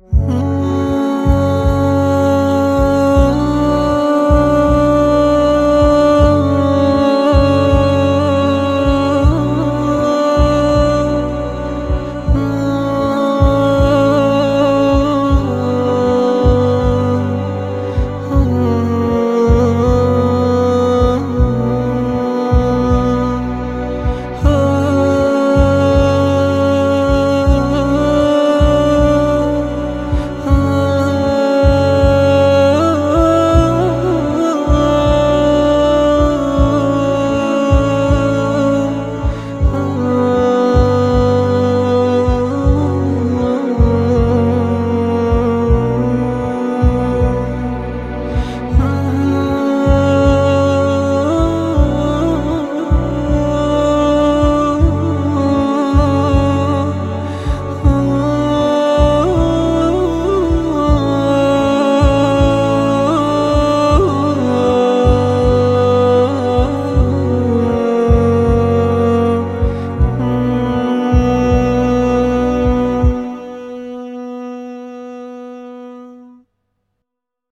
Mm-hmm.